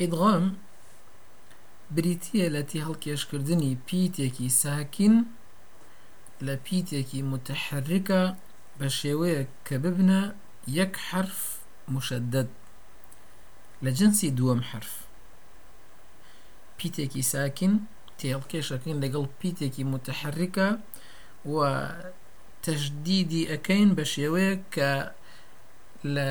ئیدغام بریتییە لە تێهەڵکێشکردنی پیتێکی ساکین لە پیتێکی متحرکا بە شێوەیەک کە ببنە یەک حەرف مشەدەد لە جنسی دووەم حەرف پیتێکی ساکین تێهەڵکێشەکەین لەگەڵ پیتێکی متحرکا و تەشدیدی ئەکەین بە شێوەیەک کە لە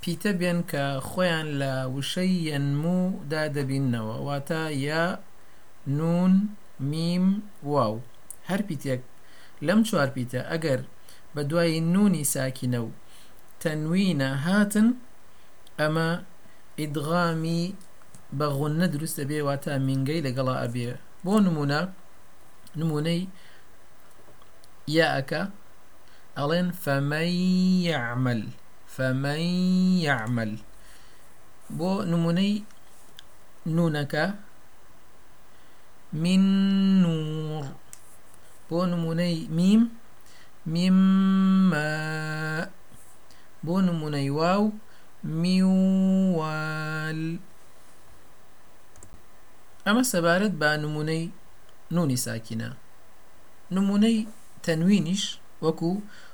پیتە بێن کە خۆیان لە وشەی یەنمو دا دەبیننەوە واتە یە، نوون، میم، واو. هەر پیتێک لەم چوار پیتە ئەگەر بە دوای نوونی ساکینە و تەنوینە هاتن ئەمە ئیدغامی بە غوننە دروست دەبێ واتە مینگەی لەگەڵا ئەبێ بۆ نموونە نموونەی یائەکە ئەڵێن فەمەن یەعمەل فمن يعمل بو نموني نونك من نور بو نموني ميم مما بو نموني واو ميوال أما سبارت با نموني نوني ساكنة نموني تنوينش وكو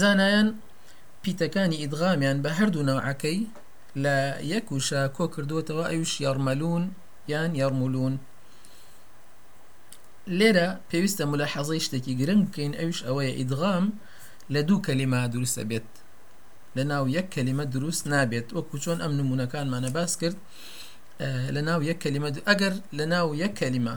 زانایان پیتەکانی ئیدغامیان بە هەردوو ناوعەکەی لە یەک وشە کۆ کردووەتەوە ئەوش یاڕمەلوون یان یاڕمولوون لێرە پێویستە ملە حەزەی شتێکی گرنگ بکەین ئەوش ئەوەیە ئیدغام لە دوو کەلیما دروستە بێت لە ناو یەک کەلیمە دروست نابێت وەکو چۆن ئەم نمونونەکانمانە باس کرد لە ناو یەک کەلیمە ئەگەر لە ناو یەک کەلیمە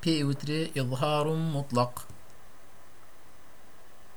پێی وترێ ئیظهار موطلەق.